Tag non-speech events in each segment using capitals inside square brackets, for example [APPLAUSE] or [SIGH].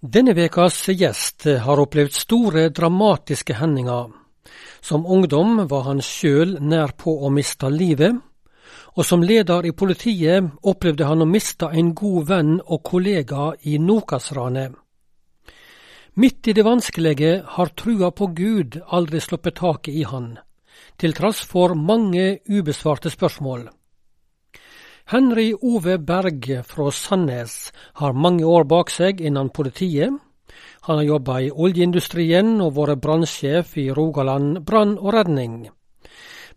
Denne vekas gjest har opplevd store, dramatiske hendinger. Som ungdom var han sjøl nær på å miste livet, og som leder i politiet opplevde han å miste en god venn og kollega i Nokas-ranet. Midt i det vanskelige har trua på Gud aldri sluppet taket i han, til tross for mange ubesvarte spørsmål. Henry Ove Berg fra Sandnes har mange år bak seg innen politiet. Han har jobba i oljeindustrien og vært brannsjef i Rogaland brann og redning.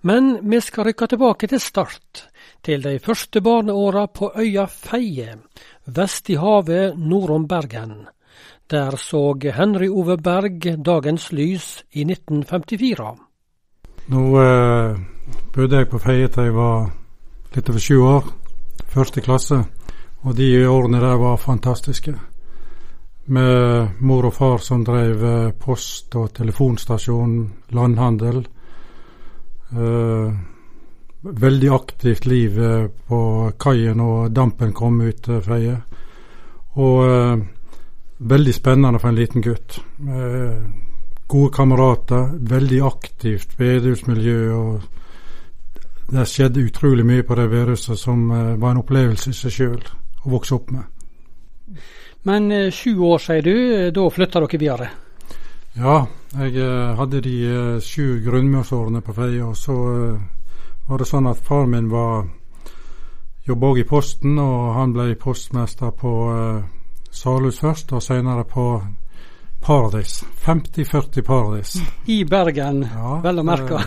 Men vi skal rykke tilbake til start, til de første barneåra på øya Feie, vest i havet nord om Bergen. Der så Henry Ove Berg dagens lys i 1954. Nå eh, bodde jeg på Feie til jeg var litt over sju år første klasse. Og de årene der var fantastiske. Med mor og far som drev eh, post og telefonstasjon, landhandel. Eh, veldig aktivt liv eh, på kaien og dampen kom ut til Feie. Og eh, veldig spennende for en liten gutt. Eh, gode kamerater, veldig aktivt bedehusmiljø. og det skjedde utrolig mye på det viruset som uh, var en opplevelse i seg sjøl å vokse opp med. Men uh, sju år, sier du. Eh, da flytta dere videre? Ja, jeg hadde de sju grunnmursårene på Feie. Og så var det sånn at far min var jobba òg i Posten, og han ble postmester på Salhus først, og senere på Paradis. 50-40 Paradis. I Bergen, ja, vel å merke.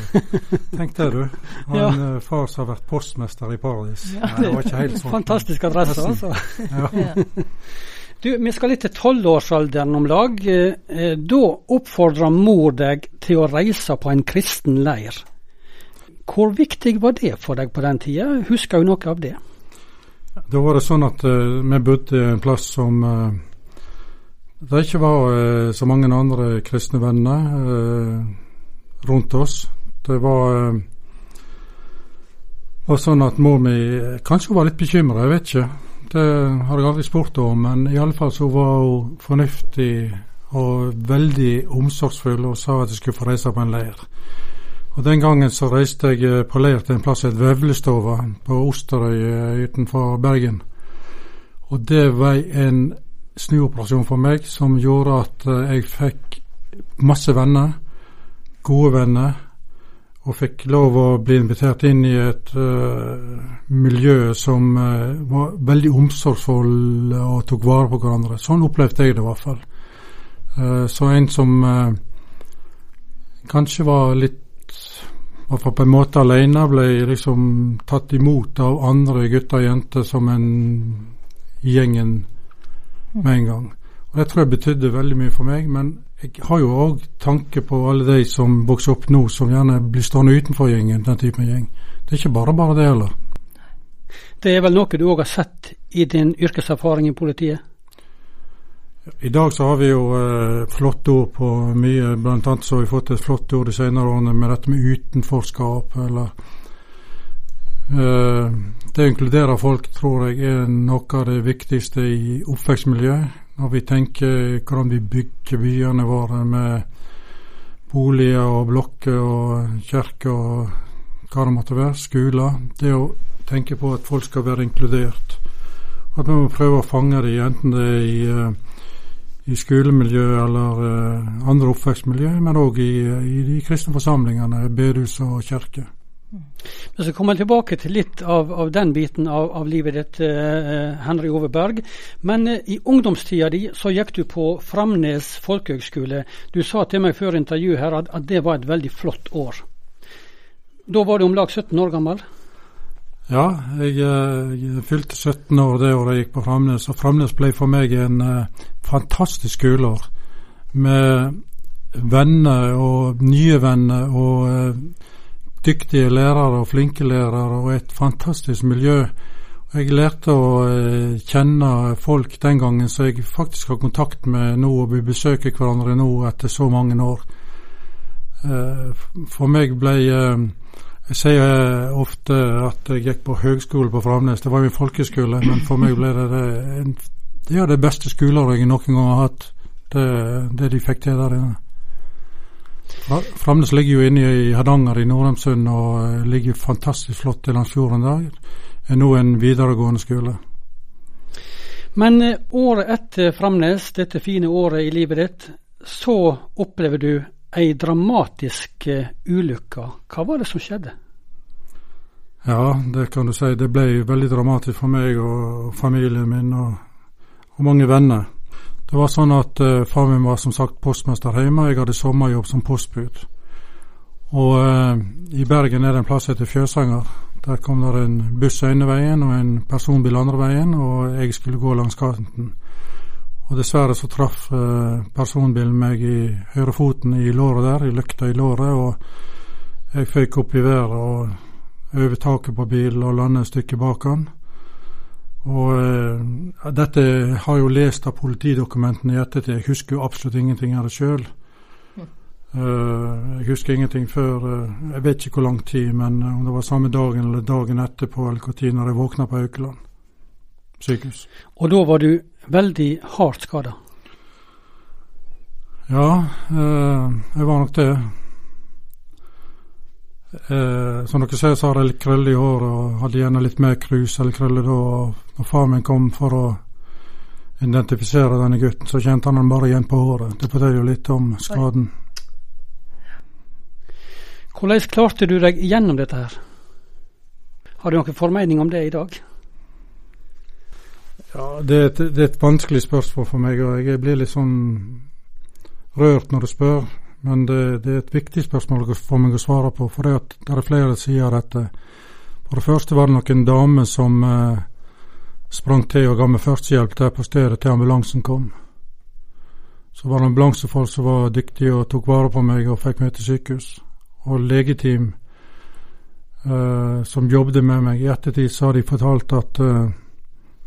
Tenk det, du. [LAUGHS] Han ja. Eh, far som har vært postmester i Paradis. Ja, det, var ikke helt sånn. Fantastisk adresse, altså. Ja. [LAUGHS] Du, Vi skal litt til tolvårsalderen om lag. Eh, da oppfordra mor deg til å reise på en kristen leir. Hvor viktig var det for deg på den tida? Husker du noe av det? Da var det sånn at uh, vi bodde en plass som uh, det ikke var ikke så mange andre kristne venner eh, rundt oss. Det var, eh, var sånn at mor mi kanskje var litt bekymra, jeg vet ikke. Det har jeg aldri spurt om, men i alle fall så var hun fornuftig og veldig omsorgsfull og sa at jeg skulle få reise på en leir. Og Den gangen så reiste jeg eh, på leir til en plass som het Vevlestova på Osterøy eh, utenfor Bergen. Og det var en snuoperasjon for meg som gjorde at uh, jeg fikk masse venner, gode venner, og fikk lov å bli invitert inn i et uh, miljø som uh, var veldig omsorgsfull og tok vare på hverandre. Sånn opplevde jeg det i hvert fall. så en som kanskje var litt i hvert fall på en måte alene, ble liksom tatt imot av andre gutter og jenter som en gjengen med en gang. Og Det tror jeg betydde veldig mye for meg, men jeg har jo òg tanke på alle de som vokser opp nå, som gjerne blir stående utenfor gjengen, den typen gjeng. Det er ikke bare bare det heller. Det er vel noe du òg har sett i din yrkeserfaring i politiet? I dag så har vi jo eh, flotte ord på mye. Annet så har vi fått et flott ord de senere årene med dette med utenforskap, eller Eh, det å inkludere folk tror jeg er noe av det viktigste i oppvekstmiljøet. Når vi tenker hvordan vi bygger byene våre med boliger og blokker og kirker og hva det måtte være, skoler. Det å tenke på at folk skal være inkludert. At vi må prøve å fange dem, enten det er i, eh, i skolemiljø eller uh, andre oppvekstmiljø, men òg i, i, de kristne forsamlingene, bedehus og kirker. Men så kommer jeg tilbake til litt av, av den biten av, av livet ditt, eh, Henry Ove Berg. Men eh, i ungdomstida di så gikk du på Framnes folkehøgskole. Du sa til meg før intervjuet her at, at, det var et veldig flott år. Da var du om lag 17 år gammel? Ja, jeg, jeg fylte 17 år det året jeg gikk på Framnes. Og Framnes ble for meg en eh, fantastisk skoleår. Med venner og nye venner og dyktige lærere og flinke lærere og et fantastisk miljø. Jeg lærte å eh, kjenne folk den gangen som jeg faktisk har kontakt med nå, og vi besøker hverandre nå etter så mange år. Eh, for meg ble eh, Jeg sier ofte at jeg gikk på høgskole på Framnes. Det var jo en folkeskole, men for meg ble det det er det beste skoleåret jeg noen gang har hatt. Det, det de fikk til der inne. Framnes ligger jo inne i Hardanger i Norheimsund og eh, ligger fantastisk flott i langs fjorden der. Er nå en videregående skole. Men eh, året etter Framnes, dette fine året i livet ditt, så opplever du ei dramatisk uh, ulykke. Hva var det som skjedde? Ja, det kan du si. Det ble veldig dramatisk for meg og familien min og, og mange venner. Det var sånn at uh, far min var som sagt postmester hjemme, jeg hadde sommerjobb som postbud. Og uh, i Bergen er det en plass etter Fjøsanger. Der kom det en buss ene veien og en personbil andre veien, og jeg skulle gå langs kanten. Og dessverre så traff uh, personbilen meg i høyrefoten i låret der, i lykta i låret, og jeg føyk opp i været og over taket på bilen og landet et stykke bak han. Og uh, Dette har jeg jo lest av politidokumentene i ettertid. Jeg husker jo absolutt ingenting av det sjøl. Uh, jeg husker ingenting før uh, Jeg vet ikke hvor lang tid, men om det var samme dagen eller dagen etterpå eller når når jeg våkna på Haukeland sykehus. Og da var du veldig hardt skada? Ja, jeg var nok det. Eh, som dere ser, så har jeg litt krøller i håret og hadde gjerne litt mer krus eller krøller da. Og når far min kom for å identifisere denne gutten, så kjente han han bare igjen på håret. Det forteller jo litt om skaden. Hvordan klarte du deg gjennom dette her? Har du noen formening om det i dag? Ja, det er, et, det er et vanskelig spørsmål for meg, og jeg blir litt sånn rørt når du spør. Men det, det, er et viktig spørsmål for meg å svare på, for det, at er flere sider av dette. For det første var det noen dame som eh, sprang til og ga meg førstehjelp der på stedet til ambulansen kom. Så var det ambulansefolk som var dyktige og tok vare på meg og fikk meg til sykehus. Og legeteam eh, som jobbet med meg. I ettertid så har de fortalt at eh,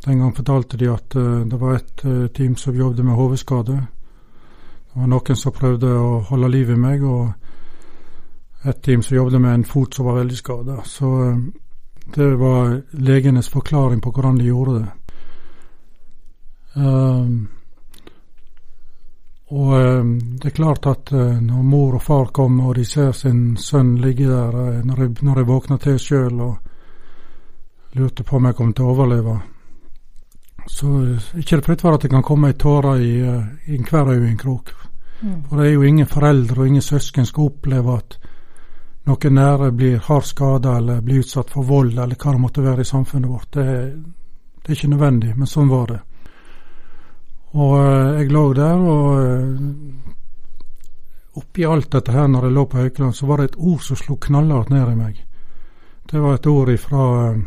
Den gang fortalte de at eh, det var et eh, team som jobbet med hodeskade. Det var noen som prøvde å holde liv i meg, og et team som jobbet med en fot som var veldig skada. Så eh, det var legenes forklaring på hvordan de gjorde det. Um, og um, det er klart at uh, når mor og far kom og de ser sin sønn ligge der, uh, når, jeg, når jeg våkna til sjøl og lurte på om jeg kom til å overleve, så uh, ikke det fritt for at det kan komme ei tåre i, i enhver øyekrok. Mm. For det er jo ingen foreldre og ingen søsken skal oppleve at noen nære blir hardt skada eller blir utsatt for vold eller hva det måtte være i samfunnet vårt. Det, det er ikke nødvendig, men sånn var det. Og uh, jeg lå der, og uh, oppi alt dette her når jeg lå på Haukeland, så var det et ord som slo knallhardt ned i meg. Det var et ord fra uh,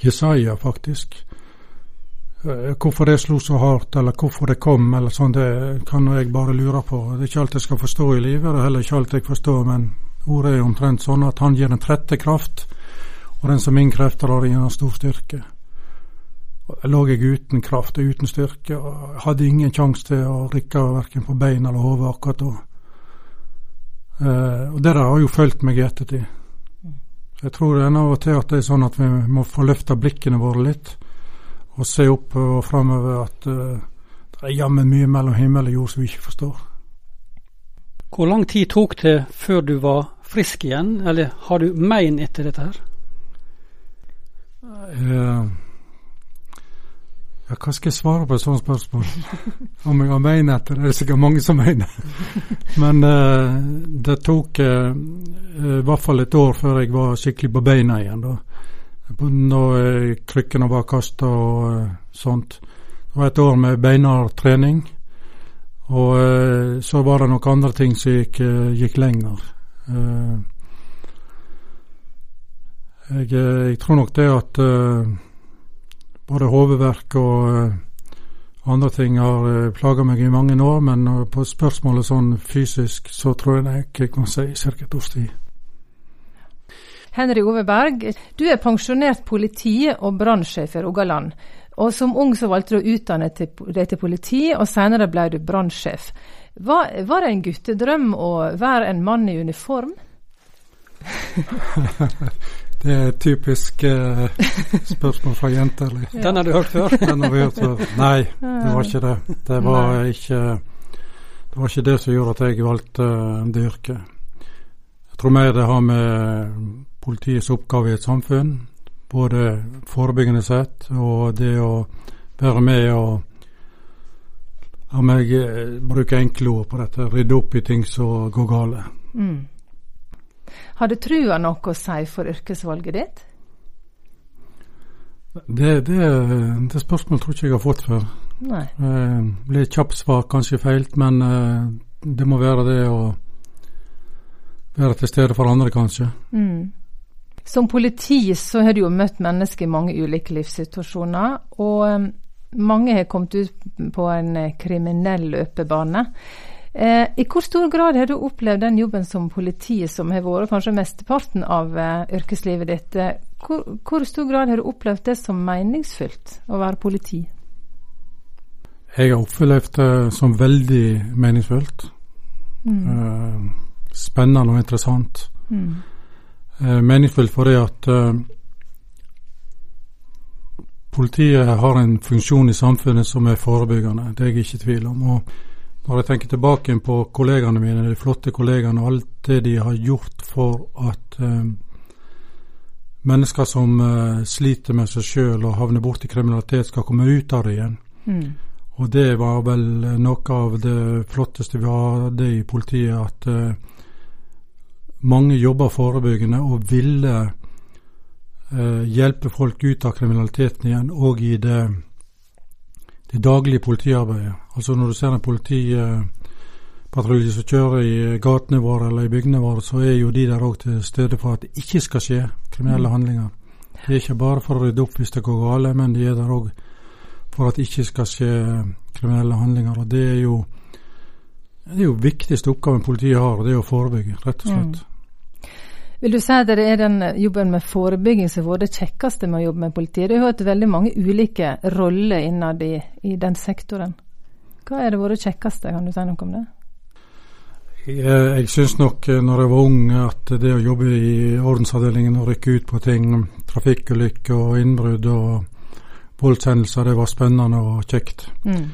Jesaja, faktisk. Eh, hvorfor det slo så hardt, eller hvorfor det kom, eller sånn, det kan jeg bare lure på. Det er ikke alt jeg skal forstå i livet, det er heller ikke alt jeg forstår, men ordet er omtrent sånn at han gir en trette kraft, og den som innkrefter har gir en stor styrke. Lå jeg uten kraft og uten styrke, og hadde ingen sjanse til å rikke verken på bein eller hode akkurat da. Uh, og det der har jo fulgt meg i ettertid. Jeg tror det er av og til at det er sånn at vi må få løfta blikkene våre litt og se opp og framover at uh, det er jammen mye mellom himmel og jord som vi ikke forstår. Hvor lang tid tok det før du var frisk igjen, eller har du mein etter dette her? Uh, ja, hva skal jeg svare på et sånt spørsmål? [LAUGHS] Om jeg har mein etter det, er det sikkert mange som mener. Men uh, det tok uh, i hvert fall et år før jeg var skikkelig på beina igjen. da. Når krykkene var kasta og uh, sånt. Det var et år med beinhard trening. Og uh, så var det noen andre ting som gikk, uh, gikk lenger. Jeg, jeg, tror nok det at både hodeverk og andre ting har plaga meg i mange år, men på spørsmålet sånn fysisk, så tror jeg jeg kan si ca. et års tid. Henry Oveberg, du er pensjonert politi- og brannsjef i Rogaland. Og som ung så valgte du å utdanne deg til politi, og senere ble du brannsjef. Var, var, det en guttedrøm å være en mann i uniform? [LAUGHS] Det er et typisk eh, spørsmål fra jenter. Ja. [LAUGHS] Den har du hørt før? [LAUGHS] Den har vi hørt før. Nei, det var ikke det. Det var ikke det var ikke det som gjorde at jeg valgte det yrket. Jeg tror mer det har med politiets oppgave i et samfunn, både forebyggende sett og det å være med og La meg bruke enkle ord på dette. Rydde opp i ting som går gale. Mm. Har du trua noe å si for yrkesvalget ditt? Det, det, det spørsmålet tror ikke jeg har fått før. Nei. Eh, litt kjapt svar, kanskje feilt, men eh, det må være det å være til stede for andre, kanskje. Mm. Som politi så har du jo møtt mennesker i mange ulike livssituasjoner, og um, mange har kommet ut på en eh, kriminell løpebane. Eh, I hvor stor grad har du opplevd den jobben som politi, som har vært kanskje mesteparten av yrkeslivet ditt? Hvor, hvor stor grad har du opplevd det som meningsfylt å være politi? Jeg har opplevd det som veldig meningsfullt. Mm. Spennende og interessant. Mm. Uh, meningsfullt fordi at uh, politiet har en funksjon i samfunnet som er forebyggende. Det er jeg ikke i tvil om. Og når jeg tenker tilbake på kollegaene mine, de flotte kollegaene, alt det de har gjort for at mennesker som sliter med seg sjøl og havner borti kriminalitet, skal komme ut av det igjen. Mm. Og det var vel noe av det flotteste vi hadde i politiet, at uh, mange jobber forebyggende og ville eh, hjelpe folk ut av kriminaliteten igjen, og i det, det daglige politiarbeidet. Altså når du ser en politipatrulje uh, som kjører i gatene våre eller i bygdene våre, så er jo de der òg til stede for at det ikke skal skje kriminelle mm. handlinger. Det er ikke bare for å rydde opp hvis det går galt, men de er der òg for at det ikke skal skje kriminelle handlinger. og Det er jo det er jo viktigste oppgaven politiet har, og det er å forebygge, rett og slett. Mm. Vil du si at det er den jobben med forebygging som har vært det kjekkeste med å jobbe med politiet? Du har hatt veldig mange ulike roller innad i, i, den sektoren. Hva er det vært det kjekkeste, kan du si noe om det? Jeg, jeg syns nok eh, når jeg var ung at det å jobbe i ordensavdelingen og rykke ut på ting, trafikkulykker og innbrudd og voldshendelser. Det var spennende og kjekt. Mm.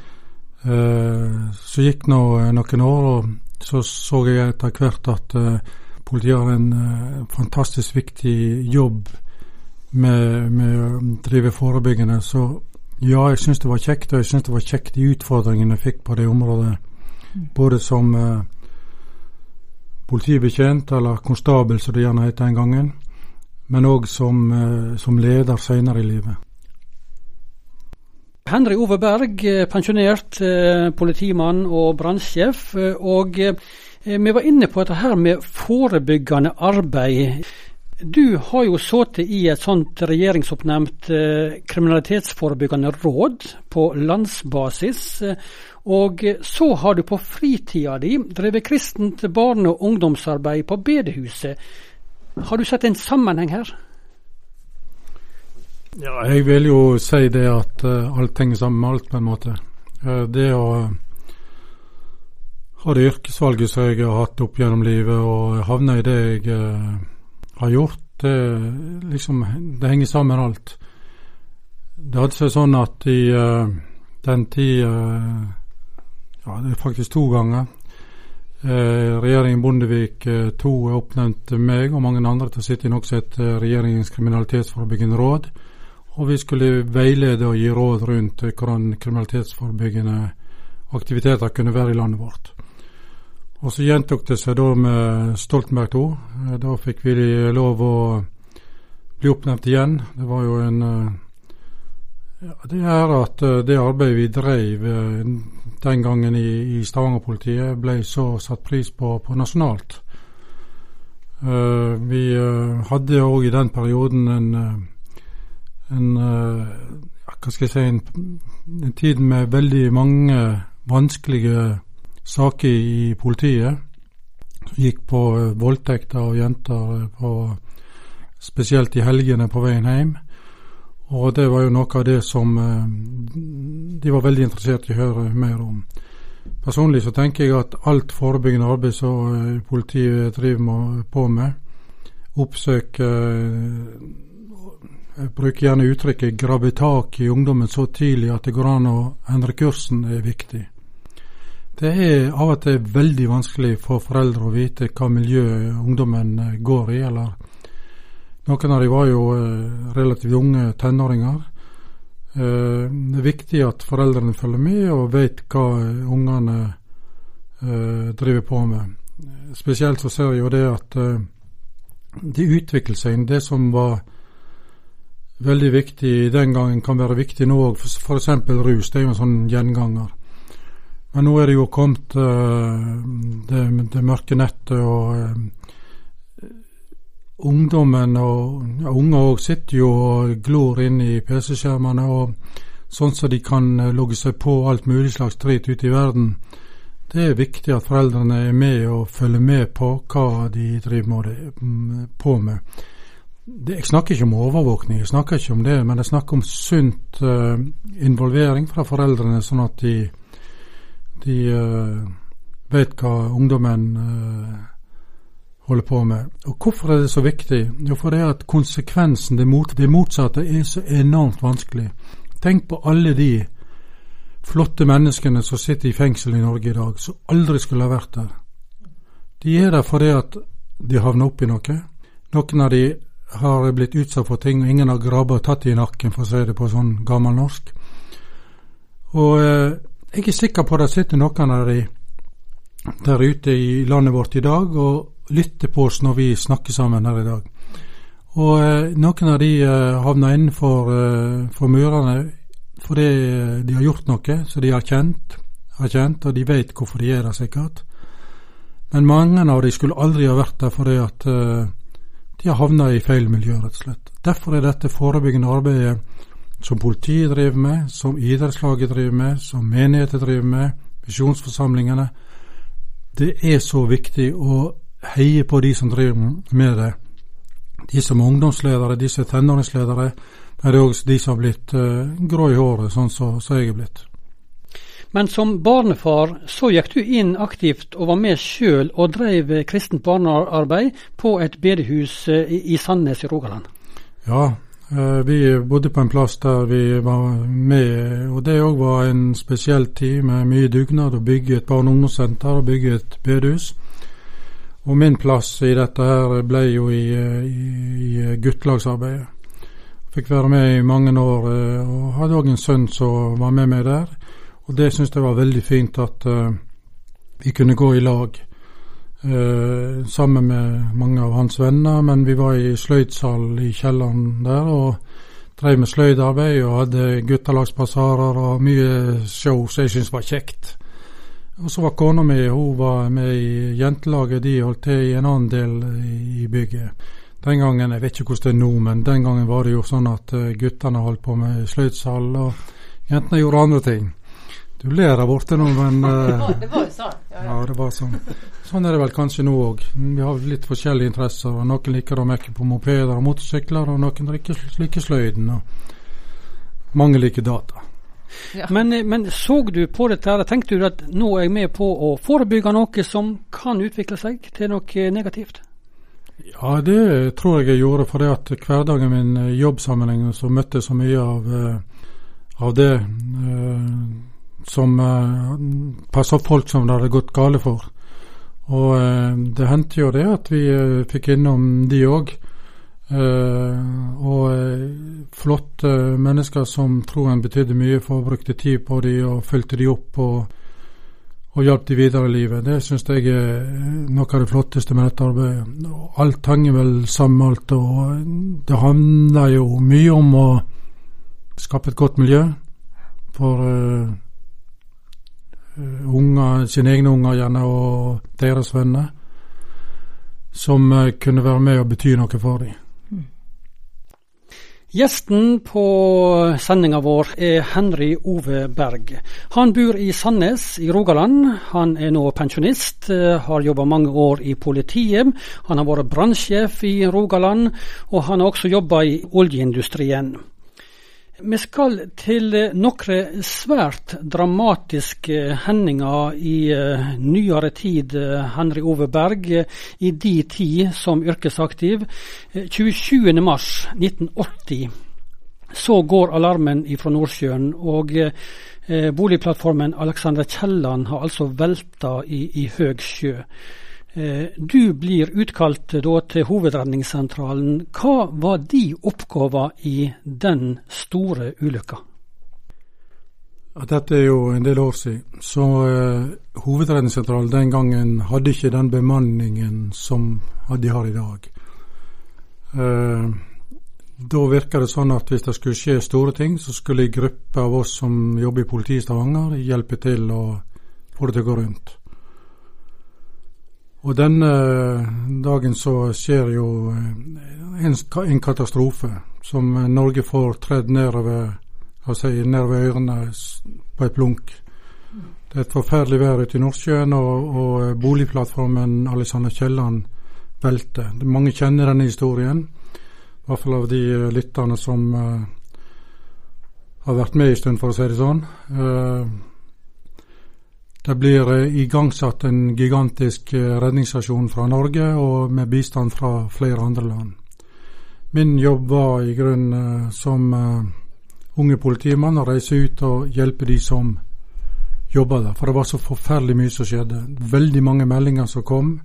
Eh, så gikk nå uh, noen år, og så så jeg etter hvert at uh, politiet har en fantastisk viktig jobb med, med, å drive forebyggende. Så ja, jeg syns det var kjekt, og jeg syns det var kjekt de utfordringene jeg fikk på det området. Mm. Både som politibetjent, eller konstabel som det gjerne het den gangen, men òg som, som leder seinere i livet. Henry Ove Berg, pensjonert eh, politimann og brannsjef. Eh, og vi var inne på dette her med forebyggende arbeid. Du har jo sittet i et sånt regjeringsoppnevnt kriminalitetsforebyggende råd på landsbasis. Og så har du på fritida di drevet kristent barne- og ungdomsarbeid på bedehuset. Har du sett en sammenheng her? Ja, jeg vil jo si det at alt henger sammen med alt, på en måte. Det å ha det yrkesvalget som jeg har hatt opp gjennom livet, og havna i det jeg eh, har gjort, det, liksom, det henger sammen alt. Det hadde seg sånn at i den tid Ja, det er faktisk to ganger. regjeringen Bondevik II oppnevnte meg og mange andre til å sitte i noe som heter Regjeringens kriminalitetsforebyggende råd. Og vi skulle veilede og gi råd rundt hvordan kriminalitetsforebyggende aktiviteter kunne være i landet vårt. Og så gjentok det seg da med Stoltenberg II. Da fikk vi lov å bli oppnevnt igjen. Det var jo en ja, Det er at eh, det arbeidet vi drev eh, den gangen i, i Stavanger-politiet, ble så satt pris på, på nasjonalt. Vi hadde òg i den perioden en en eh, hva skal jeg si, en, en, tid med veldig mange vanskelige saker i politiet. Gikk på uh, voldtekter av jenter, eh, på, spesielt i helgene på veien hjem. Og det var jo noe av det som uh, de var veldig interessert i å høre mer om. Personlig så tenker jeg at alt forebyggende arbeid som politiet driver på med, oppsøke Jeg bruker gjerne uttrykket 'grabbe tak i ungdommen så tidlig at det går an å endre kursen', er viktig. Det er av og til veldig vanskelig for foreldre å vite hva miljø ungdommen eh, går i. eller Noen av dem var jo eh, relativt unge tenåringer. Eh, det er viktig at foreldrene følger med og vet hva ungene driver på med. Spesielt så ser jeg jo det at de utvikler seg. Det som var veldig viktig den gangen, kan være viktig nå òg. F.eks. rus. Det er jo en sånn gjenganger. Men nå er det jo kommet uh, det, det, mørke nettet, og uh, ungdommen og ja, unge òg sitter jo og glor inn i PC-skjermene, og sånn så de kan uh, logge seg på alt mulig slags drit ute i verden. Det er viktig at foreldrene er med og følger med på hva de driver mm, på med. Jeg snakker ikke om overvåkning, jeg snakker ikke om det, men jeg snakker om sunt involvering fra foreldrene, sånn at de, de uh, vet hva ungdommen uh, holder på med. Og Hvorfor er det så viktig? Jo, for det er at konsekvensen, det, mot, det motsatte, er så enormt vanskelig. Tenk på alle de flotte menneskene som sitter i fengsel i Norge i dag, som aldri skulle ha vært der. De er der fordi at de havner oppi noe. Noen av de har blitt utsatt for ting, og ingen har grabba og tatt dem i nakken, for å si det på sånn gammel norsk. Og eh, jeg er sikker på det sitter noen av de der ute i landet vårt i dag og lytter på oss når vi snakker sammen her i dag. Og eh, noen av de eh, havner innenfor eh, murene fordi de har gjort noe som de har kjent, har kjent, og de vet hvorfor de er der, sikkert. Men mange av de skulle aldri ha vært der fordi at uh, de har havna i feil miljø, rett og slett. Derfor er dette forebyggende arbeidet som politiet driver med, som idrettslaget driver med, som menigheter driver med, misjonsforsamlingene Det er så viktig å heie på de som driver med det. De som er ungdomsledere, de som er tenåringsledere, er det òg de som har blitt uh, grå i håret, sånn som så, så jeg er blitt. Men som barnefar så gikk du inn aktivt og var med sjøl og drev kristent barnearbeid på et bedehus uh, i Sandnes i Rogaland? Ja, vi bodde på en plass der vi var med, og det òg var en spesiell tid med mye dugnad å bygge et barne- og ungdomssenter og bygge et bedehus. Og min plass i dette her ble jo i, i, i guttelagsarbeidet. Fikk være med i mange år, eh, og hadde òg en sønn som var med meg der. Og det syns jeg var veldig fint at uh, vi kunne gå i lag uh, sammen med mange av hans venner. Men vi var i sløydsal i kjelleren der og drev med sløydarbeid og hadde guttelagsbasarer og mye show som jeg syntes var kjekt. Og så var kona mi hun var med i jentelaget. De holdt til i en annen del i bygget. Den gangen, Jeg vet ikke hvordan det er nå, men den gangen var det jo sånn at uh, guttene holdt på med sløydsal, og jentene gjorde andre ting. Du ler der borte nå, men uh, [LAUGHS] Det var jo sånn. Ja, ja. ja, det var sånn. Sånn er det vel kanskje nå òg. Vi har litt forskjellige interesser. og Noen liker å mekke på mopeder og motorsykler, og noen liker sløyden. Og mange liker data. Ja. Men, eh, men, så du på dette, her, tenkte du at nå er jeg med på å forebygge noe som kan utvikle seg til noe negativt? Ja, det tror jeg jeg gjorde. For det at hverdagen min i jobbsammenheng så møtte jeg så mye av, eh, av det eh, som eh, passa folk som det hadde gått gale for. Og eh, det hendte jo det at vi eh, fikk innom de òg. Og flotte mennesker som troen betydde mye for, brukte tid på de og fulgte de opp. og og hjalp de videre i livet. Det syns jeg er noe av det flotteste med dette arbeidet. Alt henger vel sammen med alt, og det handler jo mye om å skape et godt miljø for unger, sine egne unger gjerne, og deres venner, som uh, kunne være med og bety noe for dem. Gjesten på sendinga vår er Henry Ove Berg. Han bor i Sandnes i Rogaland. Han er nå pensjonist, eh, har jobba mange år i politiet. Han har vært brannsjef i Rogaland, og han har også jobba i oljeindustrien. Vi skal til noen svært dramatiske hendinger i uh, nyere tid, Henry Ove Berg, i de tid som yrkesaktiv. 27.3.1980 så går alarmen fra Nordsjøen, og boligplattformen Alexander Kielland har altså velta i, i høg sjø. Eh, du blir utkalt da til Hovedredningssentralen. Hva var de oppgaver i den store ulykka? Dette er jo en del år siden. Så uh, Hovedredningssentralen den gangen hadde ikke den bemanningen som de har i dag. Uh, da virka det sånn at hvis det skulle skje store ting, så skulle en gruppe av oss som jobber i politiet i Stavanger, hjelpe til å få det til å gå rundt. Og denne dagen så skjer jo eh, en, en katastrofe som Norge får tredd nedover, altså nedover ørene på et blunk. Det er et forferdelig vær ute i Nordsjøen, og, og boligplattformen Alexander Kielland velter. Mange kjenner denne historien, i hvert fall av de eh, lytterne som uh, har vært med en stund, for å si det sånn. Uh, det blir eh, igangsatt en gigantisk eh, redningsaksjon fra Norge, og med bistand fra flere andre land. Min jobb var i grunnen eh, som unge politimann å reise ut og hjelpe de som jobba der. For det var så forferdelig mye som skjedde. Veldig mange meldinger som kom.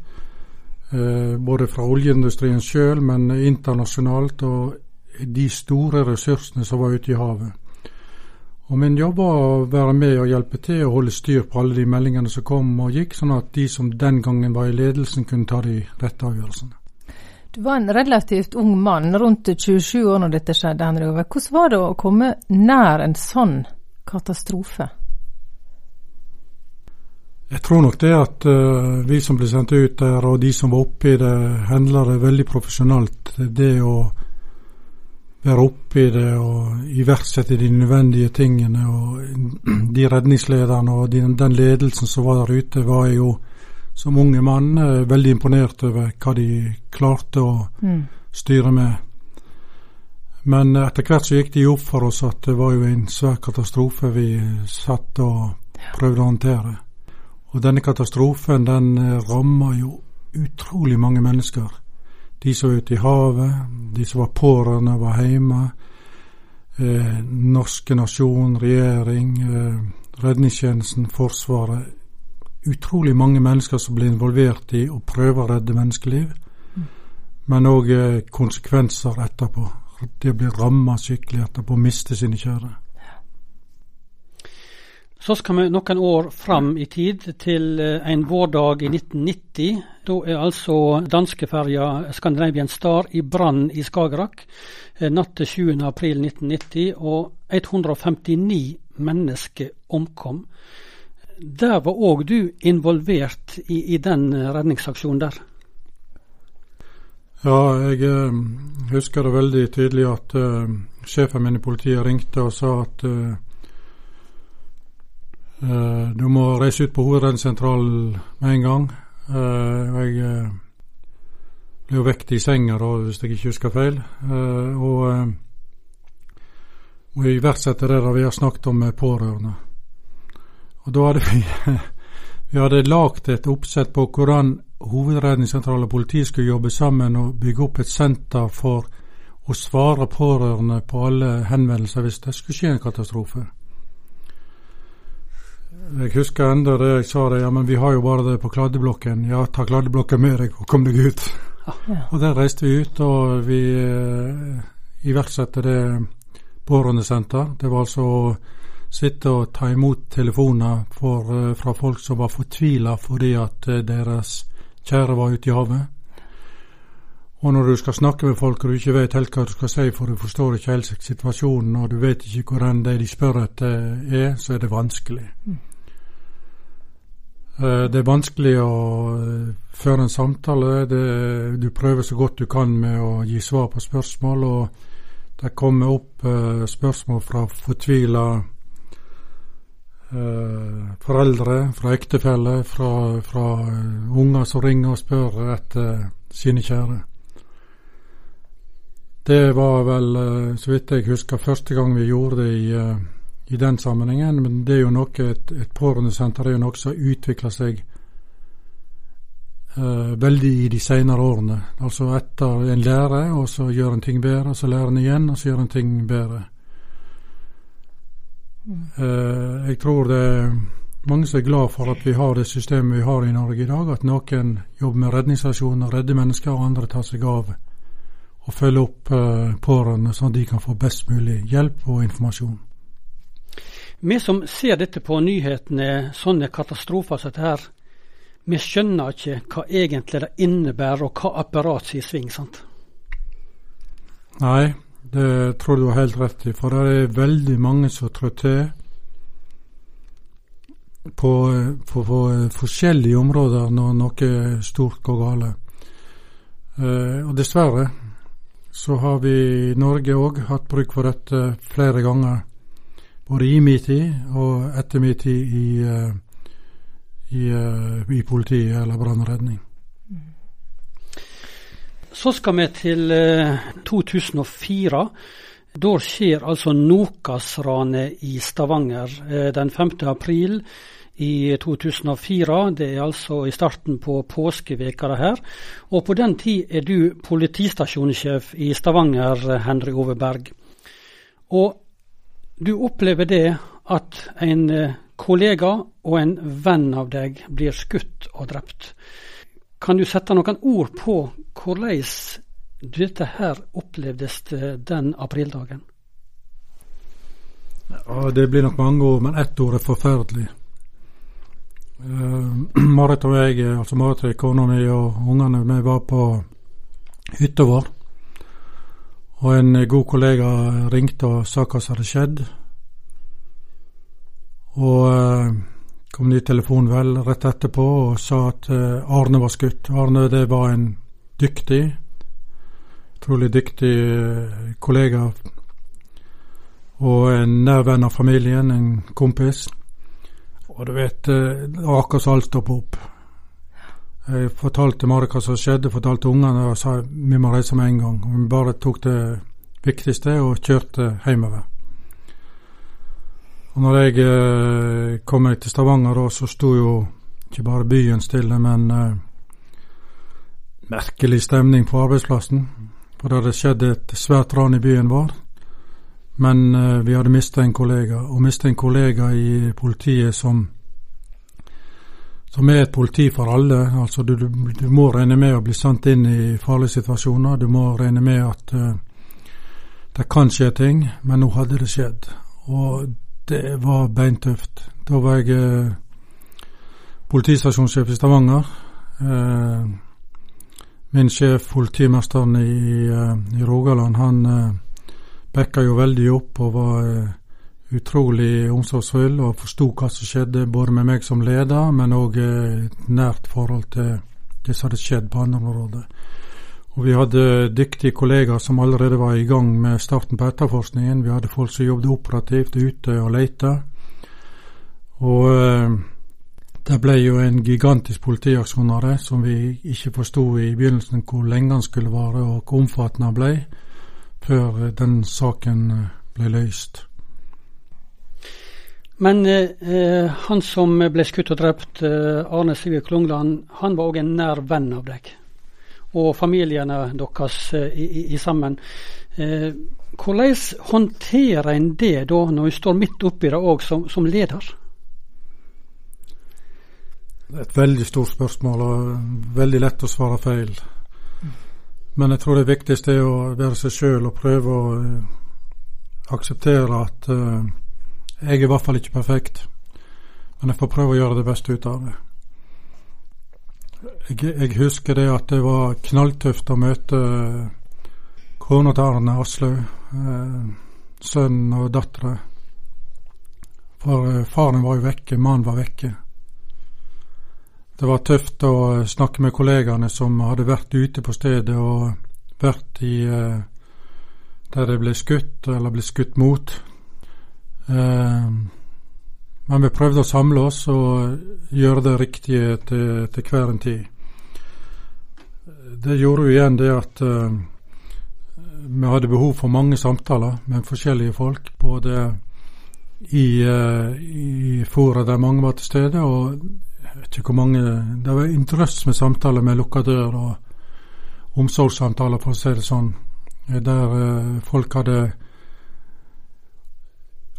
både fra oljeindustrien sjøl, men internasjonalt. Og de store ressursene som var ute i havet. Og Min jobb var å være med og hjelpe til og holde styr på alle de meldingene som kom og gikk, sånn at de som den gangen var i ledelsen, kunne ta de rette avgjørelsene. Du var en relativt ung mann, rundt 27 år når dette skjedde. Henry Ove. Hvordan var det å komme nær en sånn katastrofe? Jeg tror nok det at uh, vi som ble sendt ut der, og de som var oppe i det, handla det veldig profesjonelt. Det å være oppe i det og iverksette de nødvendige tingene. og [CLEARS THROAT] De redningslederne og den, ledelsen som var der ute, var jo som unge mann eh, veldig imponert over hva de klarte å mm. styre med. Men etter hvert så gikk det opp for oss at det var jo en svær katastrofe vi satt og prøvde å håndtere. Og denne katastrofen den eh, ramma jo utrolig mange mennesker de som var ute i havet, de som var pårørende, var hjemme. Eh, norske nasjon, regjering, eh, redningstjenesten, Forsvaret. Utrolig mange mennesker som ble involvert i å prøve å redde menneskeliv. Mm. Men òg eh, konsekvenser etterpå. De blir ramma skikkelig etterpå, miste sine kjære. Så skal vi noen år fram i tid, til eh, en vårdag i 1990. Da er altså danskeferja Scandinavian Star i brann i Skagerrak eh, natt til 7.4.1990, og 159 mennesker omkom. Der var òg du involvert i, i den eh, redningsaksjonen der? Ja, jeg husker det veldig tydelig at uh, sjefen min i politiet ringte og sa at Uh, du må reise ut på hovedredningssentralen med en gang. Og jeg uh, ble jo vekt i senga da, hvis jeg ikke husker feil. og må iverksette det vi har snakket om med pårørende. Og da hadde vi [LAUGHS] vi hadde lagd et oppsett på hvordan Hovedredningssentralen og politiet skulle jobbe sammen og bygge opp et senter for å svare pårørende på alle henvendelser hvis det skulle skje en katastrofe. Jeg husker enda det jeg sa det, ja, men vi har jo bare det på kladdeblokken. Ja, ta kladdeblokken med deg og kom deg ut. Ja. Og der reiste vi ut, og vi eh, iverksatte det pårørendesenter. Det var altså å sitte og ta imot telefoner for, eh, fra folk som var fortvila fordi at eh, deres kjære var ute i havet. Og når du skal snakke med folk og du ikke vet helt hva du skal si, for du forstår ikke helt situasjonen, og du vet ikke hvordan det de spør etter er, så er det vanskelig. Mm. Eh, det er vanskelig å eh, føre en samtale. Det, du prøver så godt du kan med å gi svar på spørsmål, og det kommer opp uh, spørsmål fra fortvila foreldre, fra ektefeller, fra, fra unger som ringer og spør etter sine kjære. Det var vel, eh, så vidt jeg husker, første gang vi gjorde det i, eh, i den sammenhengen. Men det er jo noe, et, et pårørendesenter er jo noe som utvikler seg eh, veldig i de senere årene. Altså etter en lærer, og så gjør en ting bedre, og så lærer en igjen, og så gjør en ting bedre. Uh, jeg tror det er mange som er glad for at vi har det systemet vi har i Norge i dag. At noen jobber med redningsaksjoner, redder mennesker, og andre tar seg av og følger opp eh, pårørende, sånn at de kan få best mulig hjelp og informasjon. Vi som ser dette på nyhetene, sånne katastrofer som dette her, vi skjønner ikke hva egentlig det innebærer, og hva apparat som er i sving. sant? Nei, det tror du har helt rett i. For det er veldig mange som trår til på, på, på, forskjellige områder når noe stort går galt. Eh, og dessverre så har vi i Norge òg hatt bruk for dette flere ganger. Både i min tid og etter min tid i uh, i, uh, i politiet eller brannredning. Så skal vi til uh, eh, 2004. Da skjer altså Nokas-ranet i Stavanger den 5. april i 2004. Det er altså i starten på påskeveka her. Og på den tid er du politistasjonssjef i Stavanger, Henry Overberg. Og du opplever det at en kollega og en venn av deg blir skutt og drept. Kan du sette noen ord på hvordan dette her opplevdes den aprildagen? Ja, det blir nok mange ord, men ett ord er forferdelig. Uh, [CLEARS THROAT] Marit og jeg, altså Marit og kona mi og ungene, vi var på hytta vår. Og en god kollega ringte og sa hva som hadde skjedd. Og uh, kom ny telefon vel rett etterpå og sa at uh, Arne var skutt. Arne det var en dyktig, utrolig dyktig kollega og en nær venn av familien, en kompis. Og du vet, uh, akkurat som alt stoppa opp. Jeg fortalte Marit hva som skjedde, fortalte ungene og sa vi må reise med en gang. Vi bare tok det viktigste og kjørte hjemover. Og når jeg eh, kom meg til Stavanger, da, så sto jo ikke bare byen stille, men eh, merkelig stemning på arbeidsplassen. For det hadde skjedd et svært ran i byen vår. Men eh, vi hadde mista en kollega, og mista en kollega i politiet som som er et politi for alle. Altså du, du, må regne med å bli sendt inn i farlige situasjoner. Du må regne med at uh, det kan skje ting, men nå hadde det skjedd. Og det var beintøft. Da var jeg uh, politistasjonssjef i Stavanger. Uh, min sjef, politimesteren i, i, Rogaland, han backa jo veldig opp og var utrolig omsorgsfull og forsto hva som skjedde, både med meg som leder, men òg eh, et nært forhold til det som hadde skjedd på andre områder. Og vi hadde dyktige kollegaer som allerede var i gang med starten på etterforskningen. Vi hadde folk som jobbet operativt ute og leita. Og eh, det ble jo en gigantisk politiaksjon av det, som vi ikke forsto i begynnelsen hvor lenge den skulle vare og hvor omfattende den ble, før eh, den saken eh, ble løst. Men eh, han som ble skutt og drept, eh, Arne Sigurd Klungland, han var òg en nær venn av deg? og familiene deres eh, i, i, sammen. Eh, hvordan håndterer en det da, når en står midt oppi det òg som, som, leder? Det er et veldig stort spørsmål og veldig lett å svare feil. Men jeg tror det viktigste er å være seg sjøl og prøve å akseptere at jeg er i hvert fall ikke perfekt. Men jeg får prøve å gjøre det beste ut av det. Jeg, jeg, husker det at det var knalltøft å møte kona til Arne Aslaug, eh, sønnen og dattera. For eh, faren var jo vekke, mannen var vekke. Det var tøft å snakke med kollegaene som hadde vært ute på stedet og vært i eh, der det ble skutt, eller ble skutt mot. Eh, men vi prøvde å samle oss og gjøre det riktige til, til hver en tid det gjorde jo igjen det at uh, vi hadde behov for mange samtaler med forskjellige folk. Både i, uh, i fora der mange var til stede, og jeg vet ikke hvor mange Det var interesse med samtaler med lukka dør og omsorgssamtaler, for å si det sånn, der uh, folk hadde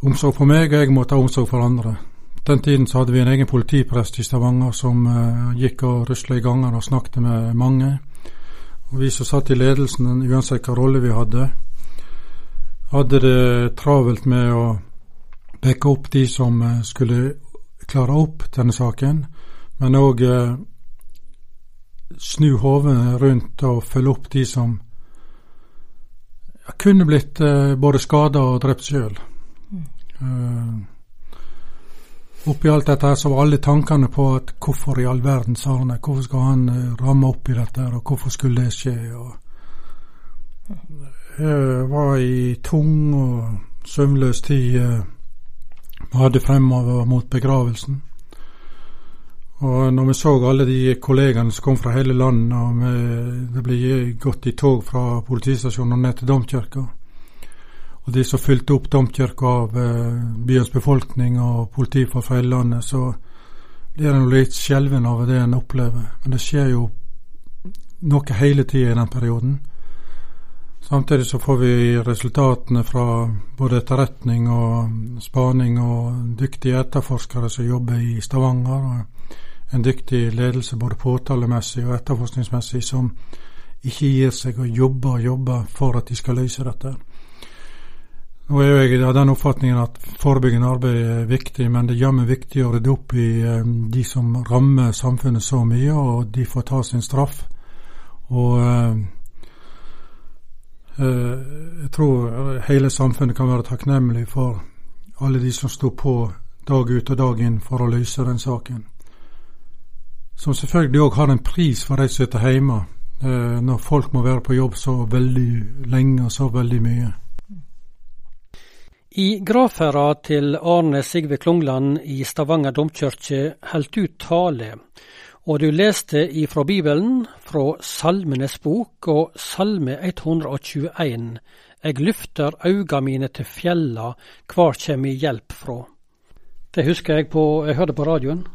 omsorg for meg, og jeg måtte ha omsorg for andre. Den tiden så hadde vi en egen politiprest i Stavanger som uh, gikk og rusla i gangene og snakket med mange. Og Vi som satt i ledelsen, uansett hva rolle vi hadde, hadde det travelt med å backe opp de som uh, skulle klare opp denne saken, men òg uh, snu hovene rundt og følge opp de som kunne blitt både skada og drept sjøl. Uh, oppi alt dette så var alle tankene på at hvorfor i all verden sa han hvorfor skal han uh, ramme opp i dette, og hvorfor skulle det skje? og Jeg var i tung og søvnløs tid uh, hadde fremover mot begravelsen. Og når vi så alle de kollegene som kom fra hele landet, og vi, det ble gått i tog fra politistasjonen og ned til domkirka og de som fylte opp domkirka av eh, byens befolkning og politifolk fra hele landet, så blir en litt skjelven over det en opplever. Men det skjer jo noe hele tida i den perioden. Samtidig så får vi resultatene fra både etterretning og spaning og dyktige etterforskere som jobber i Stavanger, og en dyktig ledelse både påtalemessig og etterforskningsmessig som ikke gir seg og jobber og jobber for at de skal løse dette. Nå er jeg av den oppfatningen at forebyggende arbeid er viktig, men det er jammen viktig å rydde opp i eh, de som rammer samfunnet så mye, og de får ta sin straff. Og eh, eh, jeg tror hele samfunnet kan være takknemlig for alle de som sto på dag ut og dag inn for å løse den saken. Som selvfølgelig òg har en pris for de som sitter hjemme, når folk må være på jobb så veldig lenge og så veldig mye. I gravferda til Arne Sigve Klungland i Stavanger domkirke heldt du tale, og du leste ifra Bibelen, fra Salmenes bok og Salme 121, Eg løfter auga mine til fjella, kvar kjem mi hjelp frå. Det husker jeg på, jeg hørte på radioen.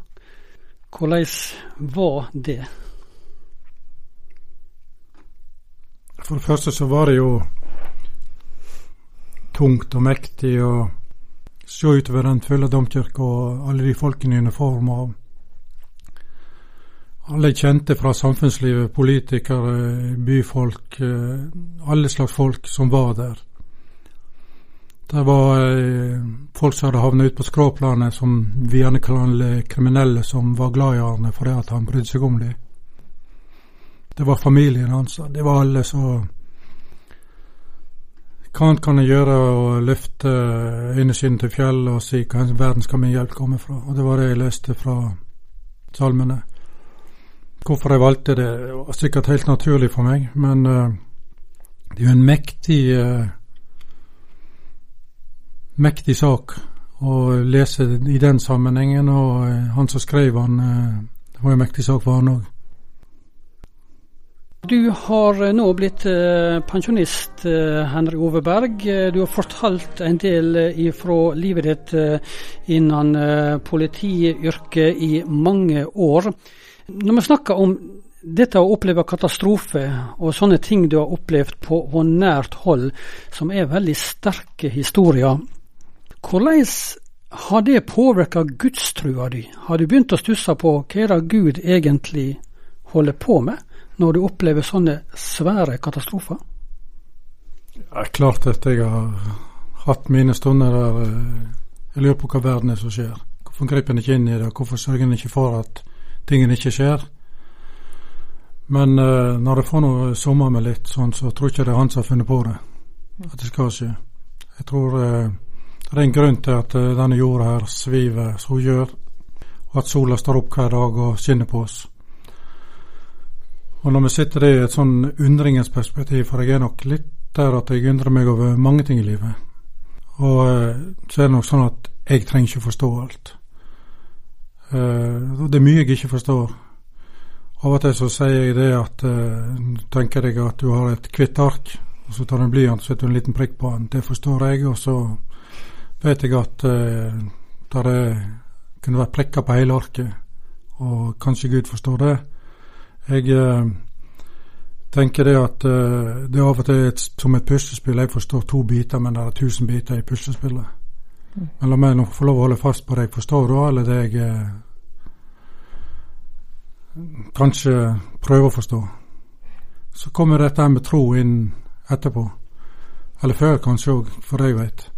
Hvordan var det? For det første så var det jo tungt og mektig å se utover den fulle domkirka og alle de folkene i uniform. og alle kjente fra samfunnslivet, politikere, byfolk, eh, alle slags folk som var der. Det var eh, folk som hadde havnet ute på skråplanet, som vi gjerne kaller kriminelle, som var glad i Arne fordi han brydde seg om dem. Det var familien hans. Det var alle som hva annet kan jeg gjøre å løfte øyneskinnet til fjellet og si hva verden skal min hjelp komme fra? Og det var det jeg leste fra salmene. Hvorfor jeg valgte det, var sikkert helt naturlig for meg, men uh, det er jo en mektig uh, mektig sak å lese i den sammenhengen, og uh, han som skrev han, det var en mektig sak for han òg. Du har eh, nå blitt eh, pensjonist, eh, Henrik Ove Berg. Du har fortalt en del fra livet ditt innen politiyrket i mange år. Når vi snakker om dette å oppleve katastrofe og sånne ting du har opplevd på, på nært hold, som er veldig sterke historier, hvordan har det påvirka gudstrua di? Har du begynt å stusse på hva Gud egentlig holder på med? Når du opplever sånne svære katastrofer? Det er klart at jeg har hatt mine stunder der eh, jeg lurer på hva verden er som skjer. Hvorfor griper en ikke inn i det, hvorfor sørger en ikke for at tingene ikke skjer? Men uh, når jeg får noe sommer med litt sånn, så tror jeg ikke det er han som har funnet på det. At det skal skje. Jeg tror uh, det er en grunn til at uh, denne jorda her sviver som hun gjør, og at sola står opp hver dag og skinner på oss. Og når vi sitter i et sånn undringens perspektiv, for jeg er nok litt der at jeg undrer meg over mange ting i livet. Og eh, så er det nok sånn at jeg trenger ikke forstå alt. Uh, det er mye jeg ikke forstår. Av og til så sier jeg det at uh, tenker deg at du har et hvitt ark, Og så tar du en blyant og setter en liten prikk på den. Det forstår jeg. Og så vet jeg at det kunne vært prikker på hele arket. Og kanskje Gud forstår det. Jeg uh, tenker det at uh, det er av og til et, som et puslespill. Jeg forstår to biter, men det er tusen biter i puslespillet. Mm. Men la meg nå få lov å holde fast på det jeg forstår, da, eller det jeg uh, kanskje prøver å forstå. Så kommer dette med tro inn etterpå. Eller før, kanskje òg, for jeg veit.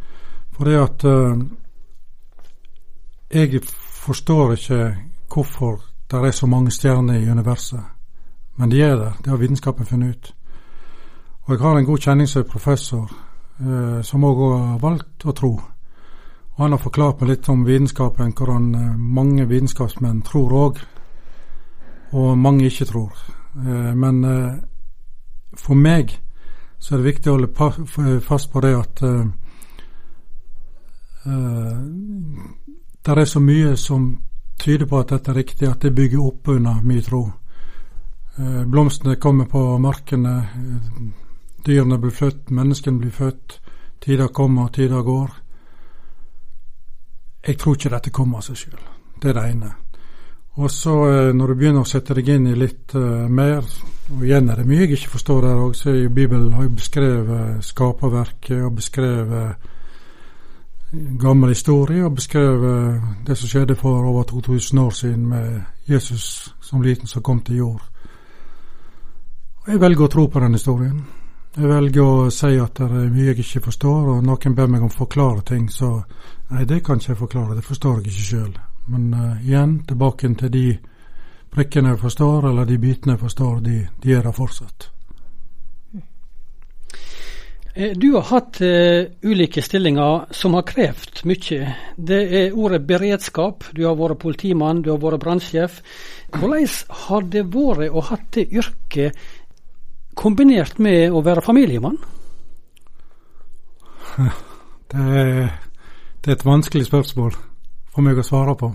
For det at Jeg forstår ikke hvorfor det er så mange stjerner i universet. Men de er der. Det har vitenskapen funnet ut. Og jeg har en god kjenning som er professor, eh, som òg har valgt å tro. Og han har forklart meg litt om vitenskapen, hvordan uh, mange vitenskapsmenn tror òg, og mange ikke tror. men for meg så er det viktig å holde fast på det at uh, uh, det er så mye som tyder på at dette er riktig, at det bygger opp under mye tro. Uh, blomstene kommer på markene, dyrene blir født, menneskene blir født. Tider kommer, tider går. Jeg tror ikke dette kommer av seg sjøl. Det er det ene. Og så eh, når du begynner å sette deg inn i litt uh, mer, og igjen er det mye jeg ikke forstår der òg, så jo Bibelen har jo beskrevet skaperverket og beskrevet gammel historie og beskrevet det som skjedde for over 2000 år siden med Jesus som liten som kom til jord. Jeg velger å tro på den historien. Jeg velger å si at det er mye jeg ikke forstår, og noen ber meg om å forklare ting, så nei, det kan ikke jeg forklare, det forstår jeg ikke sjøl. Men uh, igjen, tilbake til de prikkene jeg forstår, eller de bitene jeg forstår, de, de er der fortsatt. Eh, du har hatt uh, ulike stillinger som har krevd mye. Det er ordet beredskap. Du har vært politimann, du har vært brannsjef. Hvordan har det vært å ha det yrket kombinert med å være familiemann? [LAUGHS] Det er, det er et vanskelig spørsmål for meg å svare på.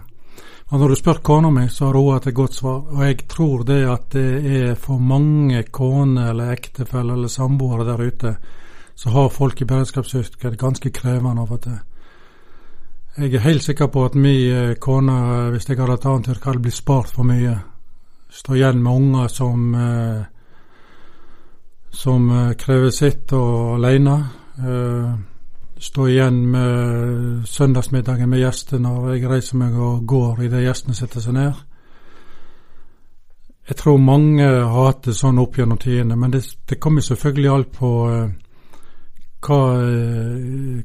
Men når du spør kona mi, så har hun hatt et godt svar. Og jeg tror det at det er for mange koner eller ektefeller eller samboere der ute, så har folk i beredskapsyrket ganske krevende av og til. Jeg er helt sikker på at min eh, kone, hvis jeg hadde hatt annet yrke, hadde blitt spart for mye. Stå igjen med unger som, eh, som eh, krever sitt og aleine stå igjen med søndagsmiddagen med gjester når jeg reiser meg og går idet gjestene setter seg ned. Jeg tror mange har hatt det sånn opp gjennom tidene, men det, det kommer selvfølgelig alt på uh, hva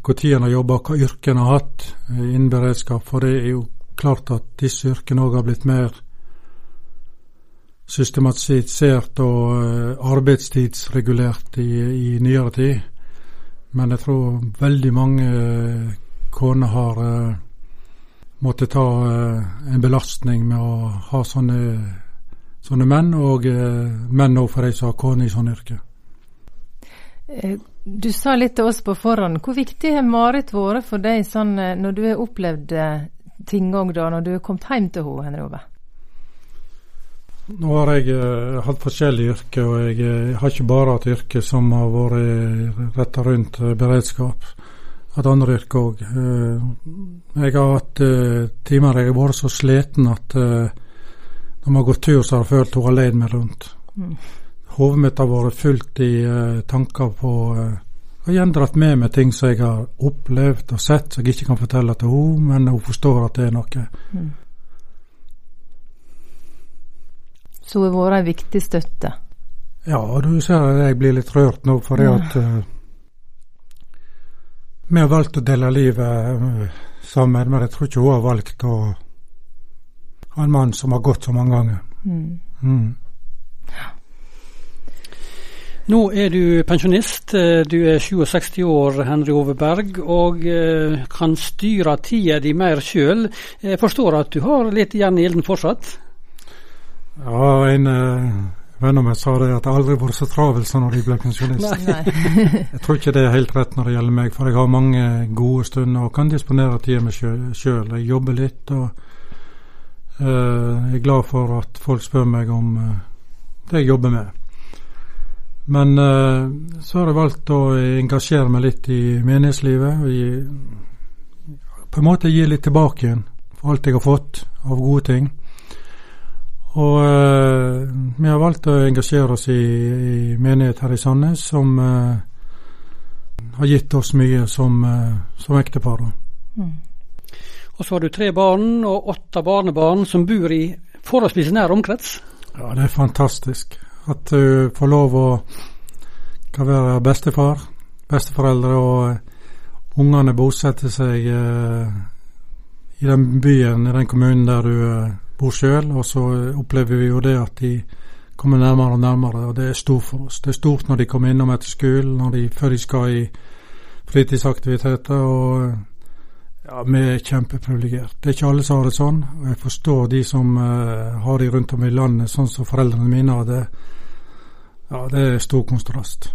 når en har jobba, hva yrke en har hatt innen beredskap. For det er jo klart at disse yrkene òg har blitt mer systematisert og uh, arbeidstidsregulert i, i nyere tid. Men jeg tror veldig mange eh, koner har uh, måttet ta en belastning med å ha sånne, sånne menn, og menn òg for de som har kone i sånne yrke. Du sa litt til oss på forhånd. Hvor viktig har Marit vært for deg sånn, når du har opplevd ting òg, når du har kommet hjem til henne, Henry Ove? Nå har jeg uh, hatt forskjellige yrker, og jeg uh, har ikke bare hatt yrke som har vært retta rundt uh, beredskap. Hatt andre yrker òg. jeg har hatt timer jeg har vært så sliten at når vi har gått tur, så har jeg følt hun har leid meg rundt. Mm. Hodet mitt har vært fullt i tanker på og igjen dratt med meg ting som jeg har opplevd og sett, som jeg ikke kan fortelle til henne, men hun forstår at det er noe. Mm. Så hun har vært en viktig støtte. Ja, og du ser at jeg blir litt rørt nå, fordi ja. at uh, vi har valgt å dele livet uh, sammen, men jeg tror ikke hun har valgt å ha en mann som har gått så mange ganger. Mm. Mm. Nå er du pensjonist. Eh, du er 67 år, Henry Ove Berg, og kan styre tida di mer sjøl. Jeg forstår at du har litt jern i ilden fortsatt? Ja, en uh, venn av meg sa det at jeg aldri vært så travel som når jeg ble pensjonist. [LAUGHS] jeg tror ikke det er helt rett når det gjelder meg, for jeg har mange gode stunder og kan disponere tida mi sjøl. Jeg jobber litt og uh, jeg er glad for at folk spør meg om uh, det jeg jobber med. Men uh, så har jeg valgt å engasjere meg litt i menighetslivet. og gi, På en måte gi litt tilbake igjen for alt jeg har fått av gode ting. Og uh, vi har valgt å engasjere oss i, i menighet her i Sandnes, som uh, har gitt oss mye som, som ektepar. Mm. Og så har du tre barn og åtte barnebarn som bor i forholdsvis nær omkrets? Ja, det er fantastisk at du får lov å kan være bestefar, besteforeldre, og ungene bosetter seg eh, i den byen, i den kommunen der du eh, bor sjøl. Og så opplever vi jo det at de kommer nærmere og nærmere, og det er stort for oss. Det er stort når de kommer innom etter skolen, når de, før de skal i fritidsaktiviteter. og ja, Vi er kjempeprivilegert. Det er ikke alle som har det sånn. og Jeg forstår de som uh, har de rundt om i landet, sånn som foreldrene mine hadde. Ja, det er stor kontrast.